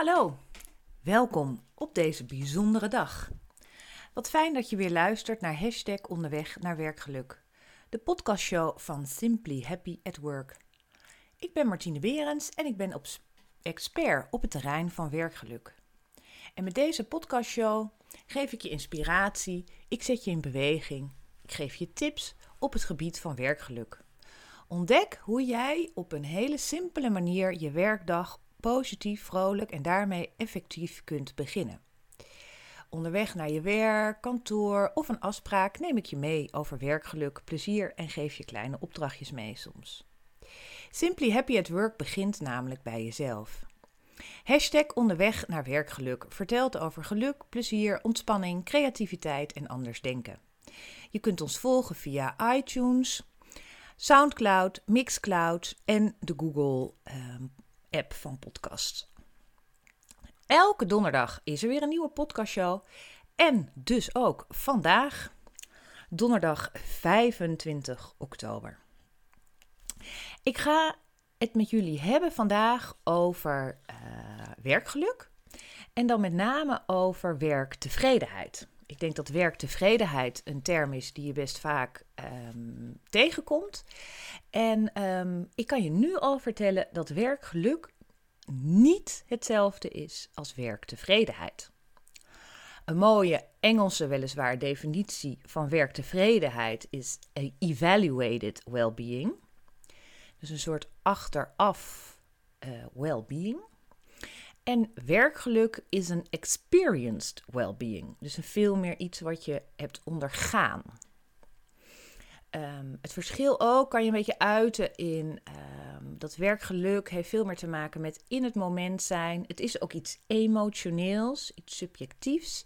Hallo, welkom op deze bijzondere dag. Wat fijn dat je weer luistert naar hashtag onderweg naar werkgeluk. De podcastshow van Simply Happy at Work. Ik ben Martine Berends en ik ben op expert op het terrein van werkgeluk. En met deze podcastshow geef ik je inspiratie, ik zet je in beweging, ik geef je tips op het gebied van werkgeluk. Ontdek hoe jij op een hele simpele manier je werkdag positief, vrolijk en daarmee effectief kunt beginnen. Onderweg naar je werk, kantoor of een afspraak neem ik je mee over werkgeluk, plezier en geef je kleine opdrachtjes mee soms. Simply Happy at Work begint namelijk bij jezelf. Hashtag onderweg naar werkgeluk vertelt over geluk, plezier, ontspanning, creativiteit en anders denken. Je kunt ons volgen via iTunes, SoundCloud, Mixcloud en de Google ehm, app van podcast. Elke donderdag is er weer een nieuwe podcastshow. En dus ook vandaag, donderdag 25 oktober. Ik ga het met jullie hebben vandaag over uh, werkgeluk. En dan met name over werktevredenheid. Ik denk dat werktevredenheid een term is die je best vaak um, tegenkomt. En um, ik kan je nu al vertellen dat werkgeluk niet hetzelfde is als werktevredenheid. Een mooie Engelse weliswaar definitie van werktevredenheid is evaluated well-being. Dus een soort achteraf uh, well-being. En werkgeluk is een experienced well-being. Dus een veel meer iets wat je hebt ondergaan. Um, het verschil ook kan je een beetje uiten in um, dat werkgeluk heeft veel meer te maken met in het moment zijn. Het is ook iets emotioneels, iets subjectiefs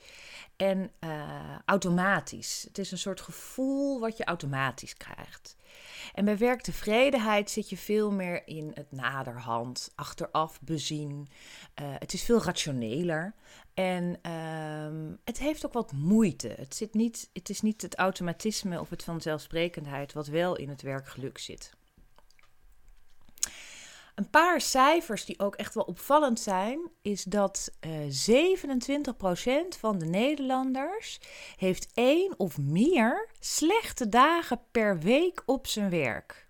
en uh, automatisch. Het is een soort gevoel wat je automatisch krijgt. En bij werktevredenheid zit je veel meer in het naderhand, achteraf bezien. Uh, het is veel rationeler. En um, het heeft ook wat moeite. Het, zit niet, het is niet het automatisme of het vanzelfsprekendheid wat wel in het werkgeluk zit. Een paar cijfers die ook echt wel opvallend zijn, is dat uh, 27% van de Nederlanders heeft één of meer slechte dagen per week op zijn werk.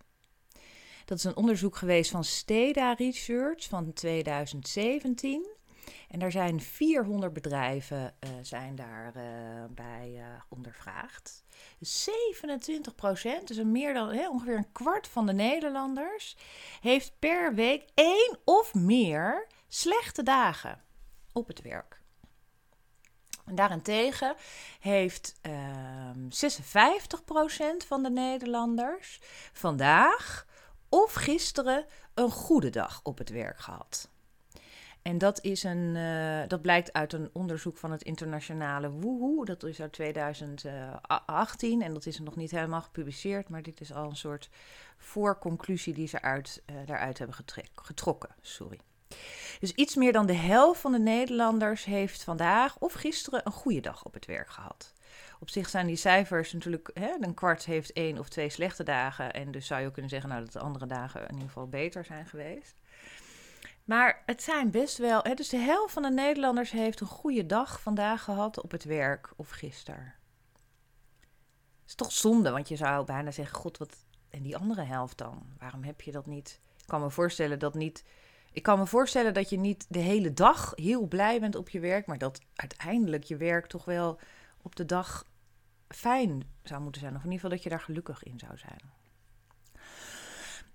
Dat is een onderzoek geweest van Steda Research van 2017. En daar zijn 400 bedrijven zijn daar, uh, bij uh, ondervraagd. 27 procent, dus meer dan ongeveer een kwart van de Nederlanders, heeft per week één of meer slechte dagen op het werk. En daarentegen heeft 56% van de Nederlanders vandaag of gisteren een goede dag op het werk gehad. En dat, is een, uh, dat blijkt uit een onderzoek van het internationale Woehoe. Dat is uit 2018 en dat is nog niet helemaal gepubliceerd. Maar dit is al een soort voorconclusie die ze uit, uh, daaruit hebben getrokken. Sorry. Dus iets meer dan de helft van de Nederlanders heeft vandaag of gisteren een goede dag op het werk gehad. Op zich zijn die cijfers natuurlijk, hè, een kwart heeft één of twee slechte dagen. En dus zou je ook kunnen zeggen nou, dat de andere dagen in ieder geval beter zijn geweest. Maar het zijn best wel. Hè, dus de helft van de Nederlanders heeft een goede dag vandaag gehad op het werk of gisteren. Is toch zonde, want je zou bijna zeggen: God, wat. En die andere helft dan? Waarom heb je dat niet? Ik kan me voorstellen dat niet. Ik kan me voorstellen dat je niet de hele dag heel blij bent op je werk, maar dat uiteindelijk je werk toch wel op de dag fijn zou moeten zijn. Of in ieder geval dat je daar gelukkig in zou zijn.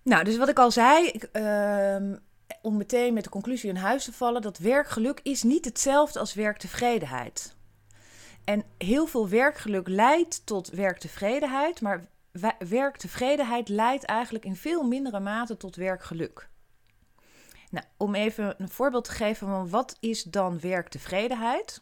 Nou, dus wat ik al zei, ik, uh, om meteen met de conclusie in huis te vallen dat werkgeluk is niet hetzelfde als werktevredenheid. En heel veel werkgeluk leidt tot werktevredenheid, maar werktevredenheid leidt eigenlijk in veel mindere mate tot werkgeluk. Nou, om even een voorbeeld te geven van wat is dan werktevredenheid?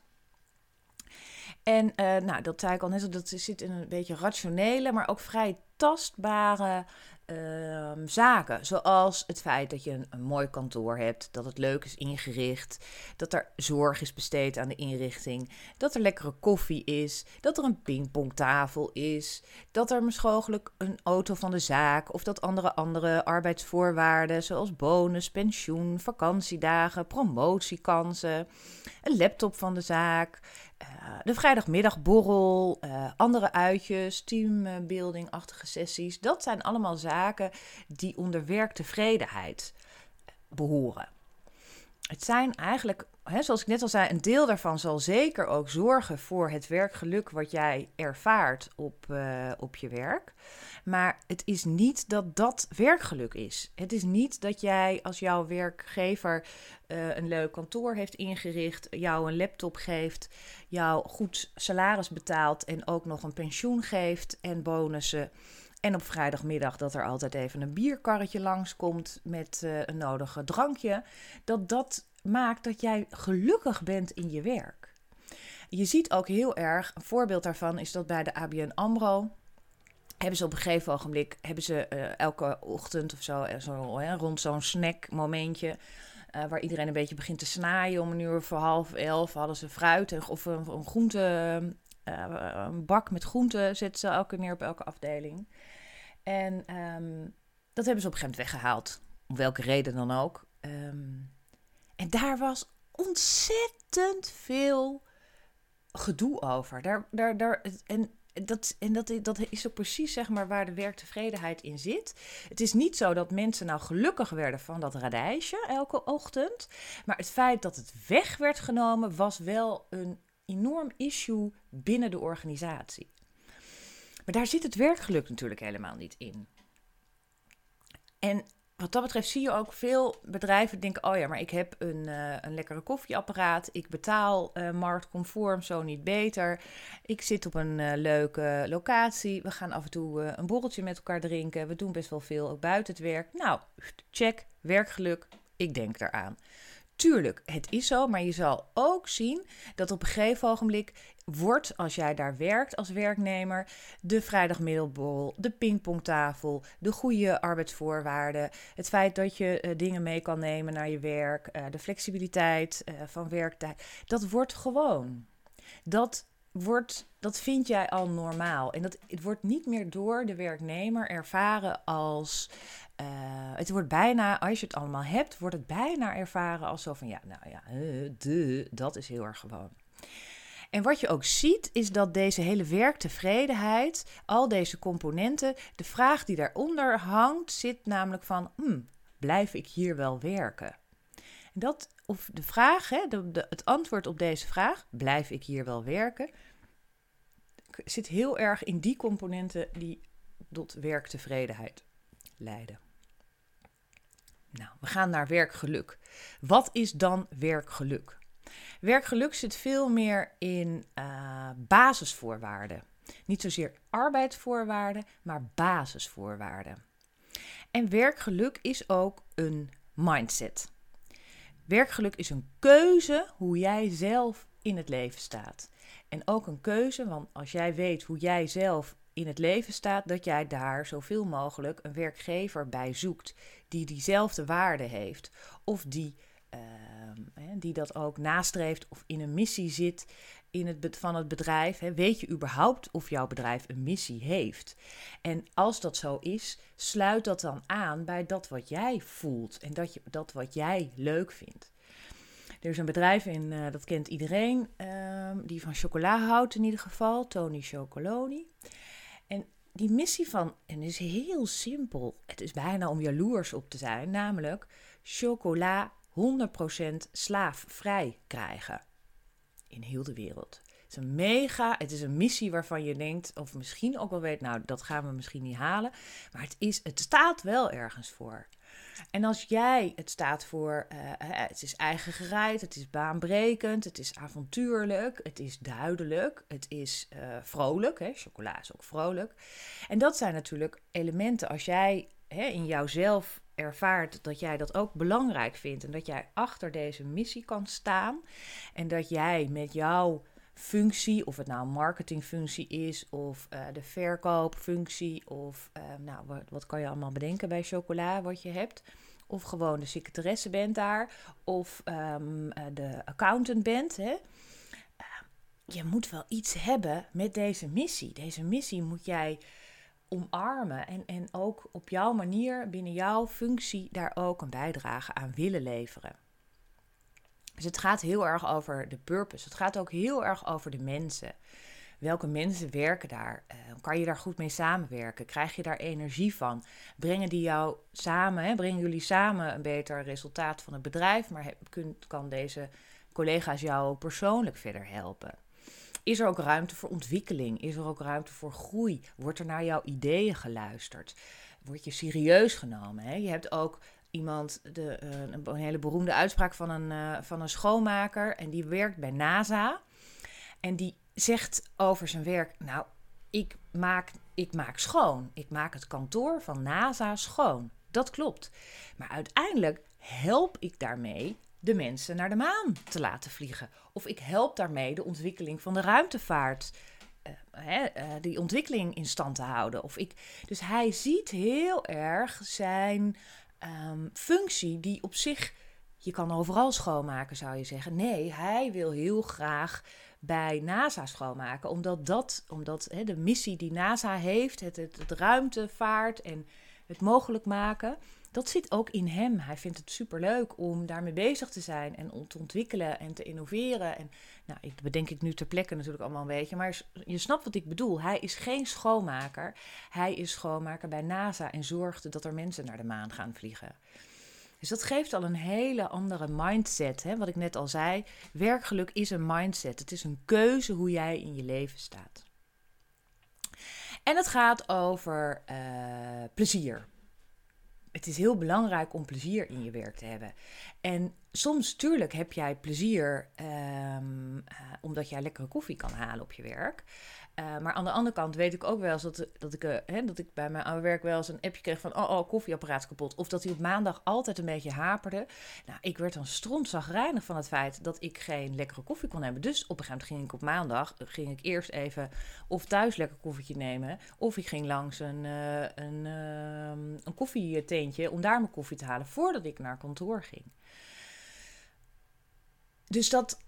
En uh, nou, dat zei ik al net, dat zit in een beetje rationele, maar ook vrij tastbare ehm, zaken. Zoals het feit dat je een, mooi kantoor hebt, dat het leuk is ingericht, dat er zorg is besteed aan de inrichting, dat er lekkere koffie is, dat er een pingpongtafel is, dat er mogelijk een auto van de zaak of dat andere andere arbeidsvoorwaarden zoals bonus, pensioen, vakantiedagen, promotiekansen, een laptop van de zaak, uh, de vrijdagmiddagborrel, uh, andere uitjes, teambuilding-achtige sessies. Dat zijn allemaal zaken die onder werktevredenheid behoren. Het zijn eigenlijk, hè, zoals ik net al zei, een deel daarvan zal zeker ook zorgen voor het werkgeluk wat jij ervaart op, uh, op je werk. Maar het is niet dat dat werkgeluk is. Het is niet dat jij als jouw werkgever uh, een leuk kantoor heeft ingericht, jou een laptop geeft, jou goed salaris betaalt en ook nog een pensioen geeft en bonussen. En op vrijdagmiddag dat er altijd even een bierkarretje langskomt met uh, een nodige drankje. Dat dat maakt dat jij gelukkig bent in je werk. Je ziet ook heel erg, een voorbeeld daarvan is dat bij de ABN AMRO hebben ze op een gegeven ogenblik, hebben ze uh, elke ochtend of zo, uh, zo hè, rond zo'n snackmomentje, uh, waar iedereen een beetje begint te snaaien om een uur voor half elf, hadden ze fruit of een, een groente, een bak met groenten zetten ze elke neer op elke afdeling. En um, dat hebben ze op een gegeven moment weggehaald, om welke reden dan ook. Um, en daar was ontzettend veel gedoe over. Daar, daar, daar, en dat, en dat, dat is ook precies zeg maar, waar de werktevredenheid in zit. Het is niet zo dat mensen nou gelukkig werden van dat radijsje elke ochtend. Maar het feit dat het weg werd genomen was wel een enorm issue binnen de organisatie. Maar daar zit het werkgeluk natuurlijk helemaal niet in. En wat dat betreft zie je ook veel bedrijven denken: oh ja, maar ik heb een, uh, een lekkere koffieapparaat. Ik betaal uh, marktconform, zo niet beter. Ik zit op een uh, leuke locatie. We gaan af en toe een borreltje met elkaar drinken. We doen best wel veel ook buiten het werk. Nou, check, werkgeluk. Ik denk eraan. Tuurlijk, het is zo, maar je zal ook zien dat op een gegeven ogenblik wordt, als jij daar werkt als werknemer, de vrijdagmiddelborrel, de pingpongtafel, de goede arbeidsvoorwaarden, het feit dat je uh, dingen mee kan nemen naar je werk, uh, de flexibiliteit uh, van werktijd, dat wordt gewoon. Dat wordt, dat vind jij al normaal. En dat, het wordt niet meer door de werknemer ervaren als. Uh, het wordt bijna, als je het allemaal hebt, wordt het bijna ervaren als zo van ja, nou ja, uh, de, dat is heel erg gewoon. En wat je ook ziet, is dat deze hele werktevredenheid, al deze componenten, de vraag die daaronder hangt, zit namelijk van: hmm, blijf ik hier wel werken? En dat, of de vraag, hè, de, het antwoord op deze vraag, blijf ik hier wel werken, zit heel erg in die componenten die tot werktevredenheid leiden. Nou, we gaan naar werkgeluk. Wat is dan werkgeluk? Werkgeluk zit veel meer in uh, basisvoorwaarden. Niet zozeer arbeidsvoorwaarden, maar basisvoorwaarden. En werkgeluk is ook een mindset. Werkgeluk is een keuze hoe jij zelf in het leven staat. En ook een keuze, want als jij weet hoe jij zelf in het leven staat, dat jij daar zoveel mogelijk een werkgever bij zoekt die diezelfde waarde heeft. Of die, uh, die dat ook nastreeft of in een missie zit in het, van het bedrijf. Weet je überhaupt of jouw bedrijf een missie heeft? En als dat zo is, sluit dat dan aan bij dat wat jij voelt en dat, je, dat wat jij leuk vindt. Er is een bedrijf in, uh, dat kent iedereen, uh, die van chocola houdt in ieder geval, Tony Chocoloni. En die missie van, en is heel simpel, het is bijna om jaloers op te zijn, namelijk chocola 100% slaafvrij krijgen in heel de wereld. Het is een mega, het is een missie waarvan je denkt, of misschien ook wel weet, nou dat gaan we misschien niet halen, maar het, is, het staat wel ergens voor. En als jij, het staat voor, uh, het is eigen gereid, het is baanbrekend, het is avontuurlijk, het is duidelijk, het is uh, vrolijk. Hè? Chocola is ook vrolijk. En dat zijn natuurlijk elementen als jij hè, in jouzelf ervaart dat jij dat ook belangrijk vindt en dat jij achter deze missie kan staan en dat jij met jouw functie, of het nou een marketingfunctie is, of uh, de verkoopfunctie, of uh, nou, wat, wat, kan je allemaal bedenken bij chocola wat je hebt. Of gewoon de secretaresse bent daar, of um, de accountant bent. Hè. je moet wel iets hebben met deze missie. Deze missie moet jij omarmen en, en ook op jouw manier, binnen jouw functie, daar ook een bijdrage aan willen leveren. Dus het gaat heel erg over de purpose. Het gaat ook heel erg over de mensen. Welke mensen werken daar? Uh, kan je daar goed mee samenwerken? Krijg je daar energie van? Brengen die jou samen? Hè? Brengen jullie samen een beter resultaat van het bedrijf? Maar kan deze collega's jou persoonlijk verder helpen? Is er ook ruimte voor ontwikkeling? Is er ook ruimte voor groei? Wordt er naar jouw ideeën geluisterd? Word je serieus genomen? Hè? Je hebt ook iemand, de, eh, een hele beroemde uitspraak van een, uh, van een schoonmaker. En die werkt bij NASA. En die zegt over zijn werk: Nou, ik maak, ik maak schoon. Ik maak het kantoor van NASA schoon. Dat klopt. Maar uiteindelijk help ik daarmee de mensen naar de maan te laten vliegen. Of ik help daarmee de ontwikkeling van de ruimtevaart. Hè, die ontwikkeling in stand te houden. Of ik, dus hij ziet heel erg zijn um, functie die op zich, je kan overal schoonmaken zou je zeggen. Nee, hij wil heel graag bij NASA schoonmaken, omdat, dat, omdat de missie die NASA heeft, het, het, het ruimtevaart en het mogelijk maken, dat zit ook in hem. Hij vindt het superleuk om daarmee bezig te zijn en om te ontwikkelen en te innoveren. En nou, ik bedenk ik nu ter plekke natuurlijk allemaal een beetje, maar je snapt wat ik bedoel. Hij is geen schoonmaker. Hij is schoonmaker bij NASA en zorgt dat er mensen naar de maan gaan vliegen. Dus dat geeft al een hele andere mindset. Hè? Wat ik net al zei, werkgeluk is een mindset. Het is een keuze hoe jij in je leven staat. En het gaat over uh, plezier het is heel belangrijk om plezier in je werk te hebben. En soms, tuurlijk, heb jij plezier um, omdat jij lekkere koffie kan halen op je werk. Uh, maar aan de andere kant weet ik ook wel eens dat, dat, ik, uh, hè, dat ik bij mijn werk wel eens een appje kreeg van... oh, oh, koffieapparaat kapot. Of dat hij op maandag altijd een beetje haperde. Nou, ik werd dan strontzagrijnig van het feit dat ik geen lekkere koffie kon hebben. Dus op een gegeven moment ging ik op maandag... ging ik eerst even of thuis lekker koffietje nemen... of ik ging langs een, uh, een, een koffieteentje om daar mijn koffie te halen... voordat ik naar kantoor ging. Dus dat,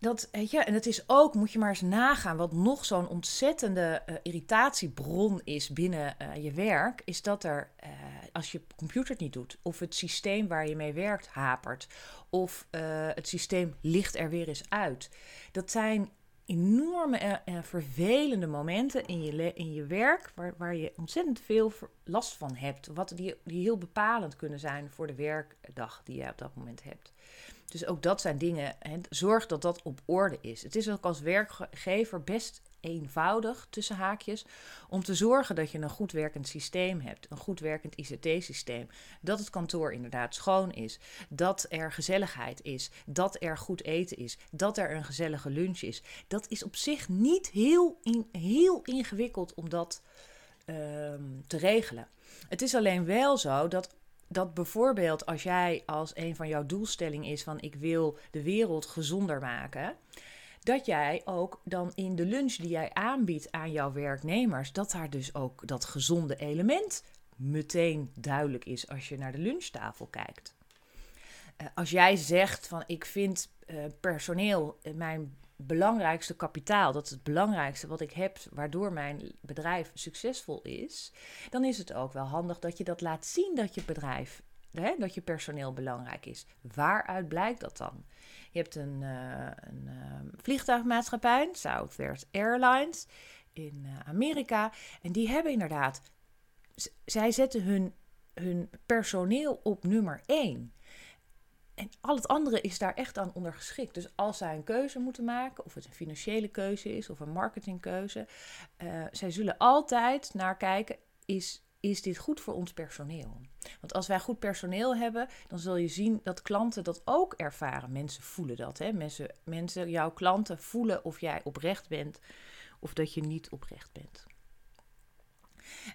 dat, weet je, en het is ook, moet je maar eens nagaan, wat nog zo'n ontzettende uh, irritatiebron is binnen uh, je werk, is dat er, uh, als je computer het niet doet, of het systeem waar je mee werkt hapert, of het systeem ligt er weer eens uit. Dat zijn enorme en vervelende momenten in je, in je werk, waar, waar je ontzettend veel last van hebt, wat die heel bepalend kunnen zijn voor de werkdag die je op dat moment hebt. Dus ook dat zijn dingen. Hè, zorg dat dat op orde is. Het is ook als werkgever best eenvoudig, tussen haakjes, om te zorgen dat je een goed werkend systeem hebt. Een goed werkend ICT-systeem. Dat het kantoor inderdaad schoon is. Dat er gezelligheid is. Dat er goed eten is. Dat er een gezellige lunch is. Dat is op zich niet heel, heel ingewikkeld om dat ehm, te regelen. Het is alleen wel zo dat dat bijvoorbeeld als jij als een van jouw doelstellingen is van ik wil de wereld gezonder maken, dat jij ook dan in de lunch die jij aanbiedt aan jouw werknemers, dat daar dus ook dat gezonde element meteen duidelijk is als je naar de lunchtafel kijkt. Uh, als jij zegt van ik vind uh, personeel mijn belangrijkste kapitaal, dat is het belangrijkste wat ik heb, waardoor mijn bedrijf succesvol is, dan is het ook wel handig dat je dat laat zien dat je bedrijf, hè, dat je personeel belangrijk is. Waaruit blijkt dat dan? Je hebt een, uh, een uh, vliegtuigmaatschappij, Southwest Airlines in uh, Amerika, en die hebben inderdaad, zij zetten hun, hun personeel op nummer één. En al het andere is daar echt aan ondergeschikt. Dus als zij een keuze moeten maken, of het een financiële keuze is of een marketingkeuze, uh, zij zullen altijd naar kijken: is, is dit goed voor ons personeel? Want als wij goed personeel hebben, dan zul je zien dat klanten dat ook ervaren. Mensen voelen dat. Hè? Mensen, mensen, jouw klanten voelen of jij oprecht bent of dat je niet oprecht bent.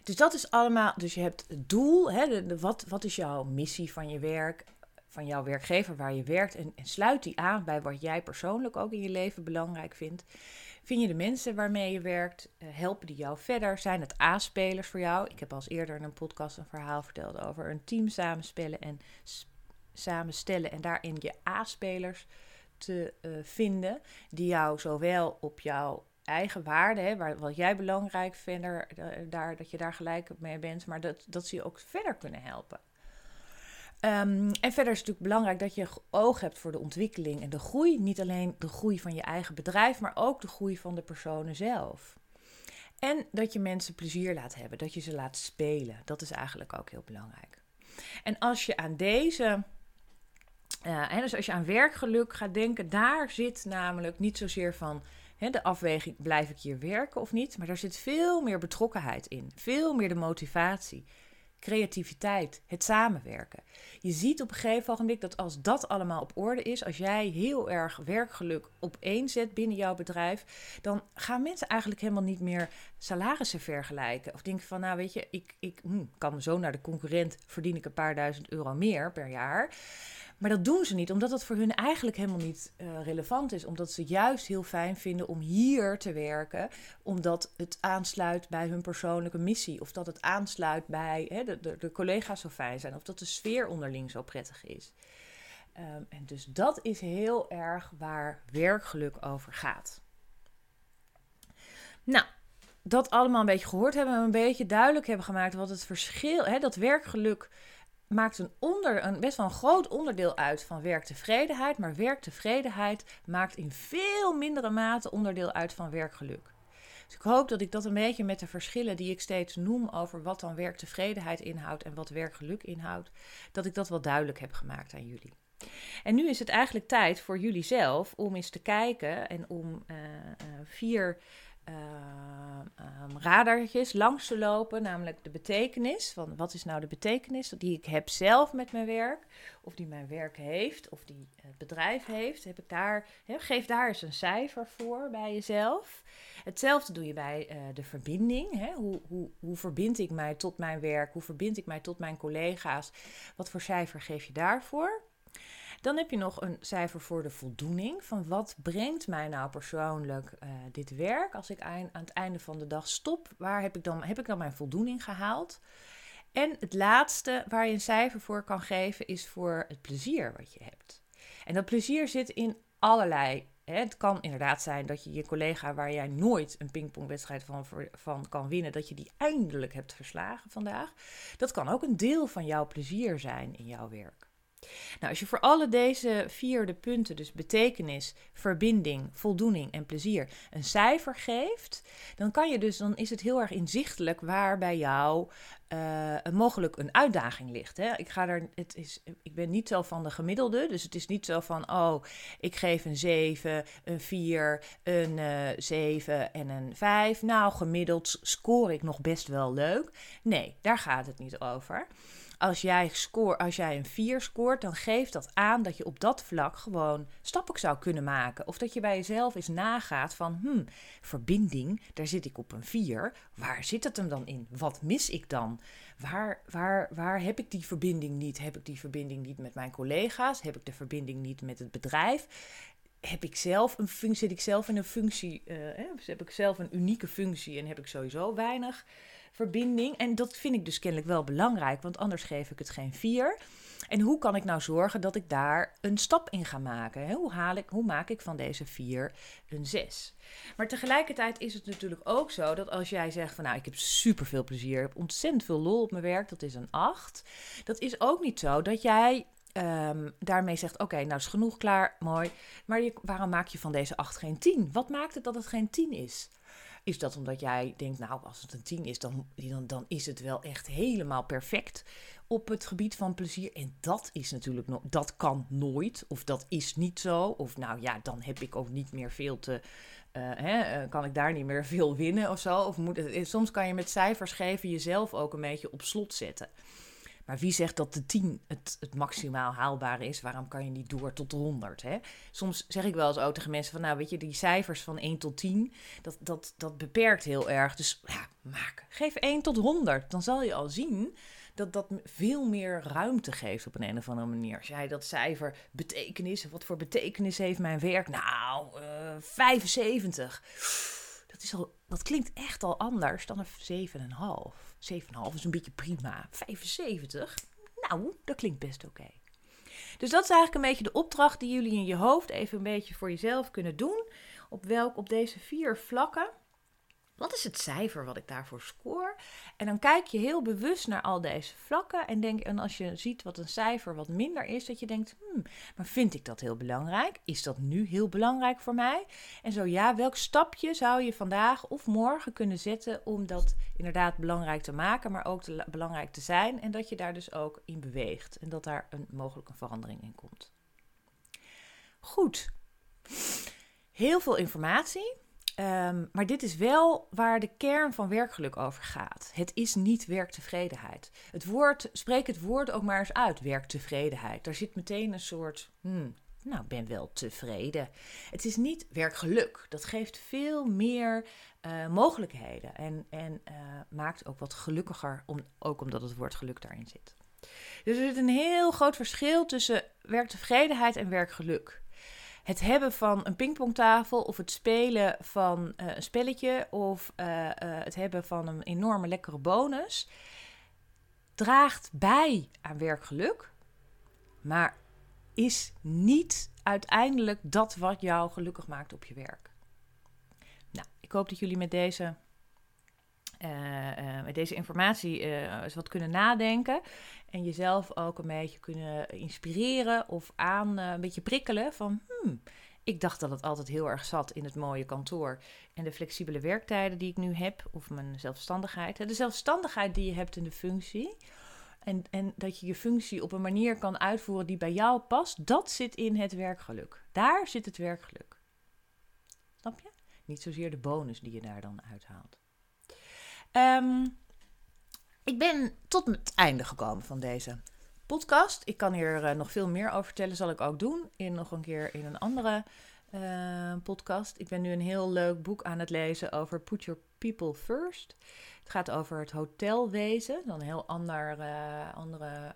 Dus dat is allemaal. Dus je hebt het doel. Hè, wat, wat is jouw missie van je werk? Van jouw werkgever waar je werkt en, en sluit die aan bij wat jij persoonlijk ook in je leven belangrijk vindt. Vind je de mensen waarmee je werkt, uh, helpen die jou verder? Zijn het A-spelers voor jou? Ik heb als eerder in een podcast een verhaal verteld over een team samenspellen en samenstellen en daarin je A-spelers te uh, vinden die jou zowel op jouw eigen waarde, hè, waar, wat jij belangrijk vindt, daar, dat je daar gelijk mee bent, maar dat, dat ze je ook verder kunnen helpen. Um, en verder is het natuurlijk belangrijk dat je oog hebt voor de ontwikkeling en de groei. Niet alleen de groei van je eigen bedrijf, maar ook de groei van de personen zelf. En dat je mensen plezier laat hebben, dat je ze laat spelen. Dat is eigenlijk ook heel belangrijk. En als je aan deze uh, als je aan werkgeluk gaat denken, daar zit namelijk niet zozeer van de afweging: blijf ik hier werken of niet? Maar daar zit veel meer betrokkenheid in, veel meer de motivatie, creativiteit, het samenwerken. Je ziet op een gegeven moment dat als dat allemaal op orde is, als jij heel erg werkgeluk op één zet binnen jouw bedrijf, dan gaan mensen eigenlijk helemaal niet meer salarissen vergelijken. Of denken van, nou weet je, ik, ik hm, kan zo naar de concurrent, verdien ik een paar duizend euro meer per jaar. Maar dat doen ze niet, omdat het voor hun eigenlijk helemaal niet uh, relevant is. Omdat ze juist heel fijn vinden om hier te werken, omdat het aansluit bij hun persoonlijke missie. Of dat het aansluit bij hè, de, de, de, collega's zo fijn zijn. Of dat de sfeer onderling zo prettig is. Um, en dus dat is heel erg waar werkgeluk over gaat. Nou, dat allemaal een beetje gehoord hebben, een beetje duidelijk hebben gemaakt wat het verschil, hè, dat werkgeluk maakt een, onder, een best wel een groot onderdeel uit van werktevredenheid. Maar werktevredenheid maakt in veel mindere mate onderdeel uit van werkgeluk. Dus ik hoop dat ik dat een beetje met de verschillen die ik steeds noem over wat dan werktevredenheid inhoudt en wat werkgeluk inhoudt, dat ik dat wel duidelijk heb gemaakt aan jullie. En nu is het eigenlijk tijd voor jullie zelf om eens te kijken en om uh, uh, vier uh, radartjes langs te lopen, namelijk de betekenis. Van wat is nou de betekenis die ik heb zelf met mijn werk, of die mijn werk heeft, of die het bedrijf heeft. Heb ik daar, geef daar eens een cijfer voor bij jezelf. Hetzelfde doe je bij uh, de verbinding. Hè? Hoe, hoe, hoe verbind ik mij tot mijn werk? Hoe verbind ik mij tot mijn collega's? Wat voor cijfer geef je daarvoor? Dan heb je nog een cijfer voor de voldoening. Van wat brengt mij nou persoonlijk uh, dit werk? Als ik aan, aan, het einde van de dag stop, waar heb ik, dan, heb ik dan mijn voldoening gehaald? En het laatste waar je een cijfer voor kan geven is voor het plezier wat je hebt. En dat plezier zit in allerlei. Hè, het kan inderdaad zijn dat je je collega waar jij nooit een pingpongwedstrijd van, van kan winnen, dat je die eindelijk hebt verslagen vandaag. Dat kan ook een deel van jouw plezier zijn in jouw werk. Nou, als je voor alle deze vierde punten, dus betekenis, verbinding, voldoening en plezier, een cijfer geeft, dan kan je dus, dan is het heel erg inzichtelijk waar bij jou uh, mogelijk een uitdaging ligt. Hè? Ik, ga er, het is, ik ben niet zo van de gemiddelde, dus het is niet zo van, oh, ik geef een 7, een 4, een uh, eh, 7 en een 5. Nou, gemiddeld score ik nog best wel leuk. Nee, daar gaat het niet over als jij, score, als jij een 4 scoort, dan geeft dat aan dat je op dat vlak gewoon stappen zou kunnen maken. Of dat je bij jezelf eens nagaat van, hmm, verbinding, daar zit ik op een 4. Waar zit het hem dan in? Wat mis ik dan? Waar, waar, waar heb ik die verbinding niet? Heb ik die verbinding niet met mijn collega's? Heb ik de verbinding niet met het bedrijf? Heb ik zelf een functie, zit ik zelf in een functie, uh, heb ik zelf een unieke functie en heb ik sowieso weinig verbinding. En dat vind ik dus kennelijk wel belangrijk, want anders geef ik het geen vier. En hoe kan ik nou zorgen dat ik daar een stap in ga maken? Hoe, haal ik, hoe maak ik van deze vier een zes? Maar tegelijkertijd is het natuurlijk ook zo dat als jij zegt van nou, ik heb super veel plezier, ik heb ontzettend veel lol op mijn werk, dat is een acht. Dat is ook niet zo dat jij um, daarmee zegt: Oké, nou is genoeg klaar, mooi. Maar waarom maak je van deze 8 geen 10? Wat maakt het dat het geen 10 is? Is dat omdat jij denkt, nou, als het een 10 is, dan, dan, dan is het wel echt helemaal perfect op het gebied van plezier. En dat is natuurlijk nog, dat kan nooit, of dat is niet zo. Of nou ja, dan heb ik ook niet meer veel te. Uh, hè, eh, kan ik daar niet meer veel winnen of zo? Of het, soms kan je met cijfers geven jezelf ook een beetje op slot zetten. Maar wie zegt dat de 10 het, het maximaal haalbare is? Waarom kan je niet door tot 100? Hè? Soms zeg ik wel eens ook tegen mensen van, nou weet je, die cijfers van 1 tot 10, dat, dat, dat beperkt heel erg. Dus ja, maak. Geef 1 tot 100. Dan zal je al zien dat dat veel meer ruimte geeft op een, een of andere manier. Als jij dat cijfer betekenis, wat voor betekenis heeft mijn werk? Nou, uh, eh, 75. Dat, is al, dat klinkt echt al anders dan een 7,5. 7,5 is een beetje prima. 75? Nou, dat klinkt best oké. Dus dat is eigenlijk een beetje de opdracht die jullie in je hoofd even een beetje voor jezelf kunnen doen. Op welk op deze vier vlakken wat is het cijfer wat ik daarvoor scoor? En dan kijk je heel bewust naar al deze vlakken. En, denk, en als je ziet wat een cijfer wat minder is, dat je denkt: hmm, maar vind ik dat heel belangrijk? Is dat nu heel belangrijk voor mij? En zo ja, welk stapje zou je vandaag of morgen kunnen zetten om dat inderdaad belangrijk te maken, maar ook belangrijk te zijn? En dat je daar dus ook in beweegt en dat daar een mogelijke verandering in komt. Goed. Heel veel informatie. Ehm, maar dit is wel waar de kern van werkgeluk over gaat. Het is niet werktevredenheid. Het woord, spreek het woord ook maar eens uit, werktevredenheid. Daar zit meteen een soort, hmm, nou, ben wel tevreden. Het is niet werkgeluk. Dat geeft veel meer uh, mogelijkheden en, en uh, maakt ook wat gelukkiger, om, ook omdat het woord geluk daarin zit. Dus er zit een heel groot verschil tussen werktevredenheid en werkgeluk het hebben van een pingpongtafel of het spelen van uh, een spelletje of uh, uh, het hebben van een enorme lekkere bonus draagt bij aan werkgeluk, maar is niet uiteindelijk dat wat jou gelukkig maakt op je werk. Nou, ik hoop dat jullie met deze met deze informatie eens wat kunnen nadenken. En jezelf ook een beetje kunnen inspireren of aan een beetje prikkelen van... Hmm, ik dacht dat het altijd heel erg zat in het mooie kantoor en de flexibele werktijden die ik nu heb, of mijn zelfstandigheid. De zelfstandigheid die je hebt in de functie. En, en dat je je functie op een manier kan uitvoeren die bij jou past, dat zit in het werkgeluk. Daar zit het werkgeluk. Snap je? Niet zozeer de bonus die je daar dan uithaalt. Um, ik ben tot het einde gekomen van deze podcast. Ik kan hier uh, nog veel meer over vertellen, zal ik ook doen. In nog een keer in een andere uh, podcast. Ik ben nu een heel leuk boek aan het lezen over Put Your People First. Het gaat over het hotelwezen, dan een heel ander uh, andere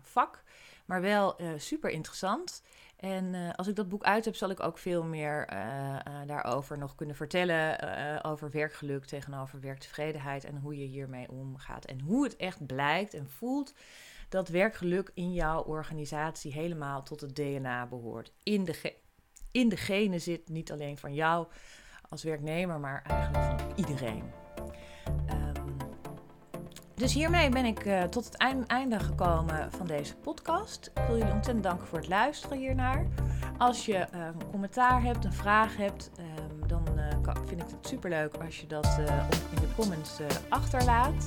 vak, maar wel super interessant. En uh, als ik dat boek uit heb, zal ik ook veel meer uh, uh, daarover nog kunnen vertellen. over werkgeluk tegenover werktevredenheid en hoe je hiermee omgaat. En hoe het echt blijkt en voelt dat werkgeluk in jouw organisatie helemaal tot het DNA behoort. In de, in de genen zit niet alleen van jou als werknemer, maar eigenlijk van iedereen. Dus hiermee ben ik uh, tot het einde gekomen van deze podcast. Ik wil jullie ontzettend danken voor het luisteren hiernaar. Als je een commentaar hebt, een vraag hebt, um, dan uh, vind ik het superleuk als je dat in de comments achterlaat.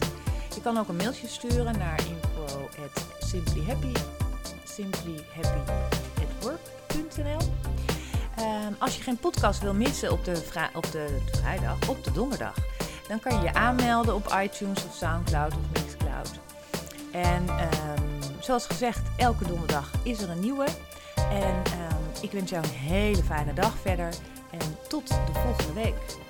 Je kan ook een mailtje sturen naar info@simplyhappy simplyhappyatwork.nl. Um, als je geen podcast wil missen op de, op de vrijdag, op de donderdag dan kan je je aanmelden op iTunes of Soundcloud of Mixcloud. En um, zoals gezegd, elke donderdag is er een nieuwe. En um, ik wens jou een hele fijne dag verder. En tot de volgende week.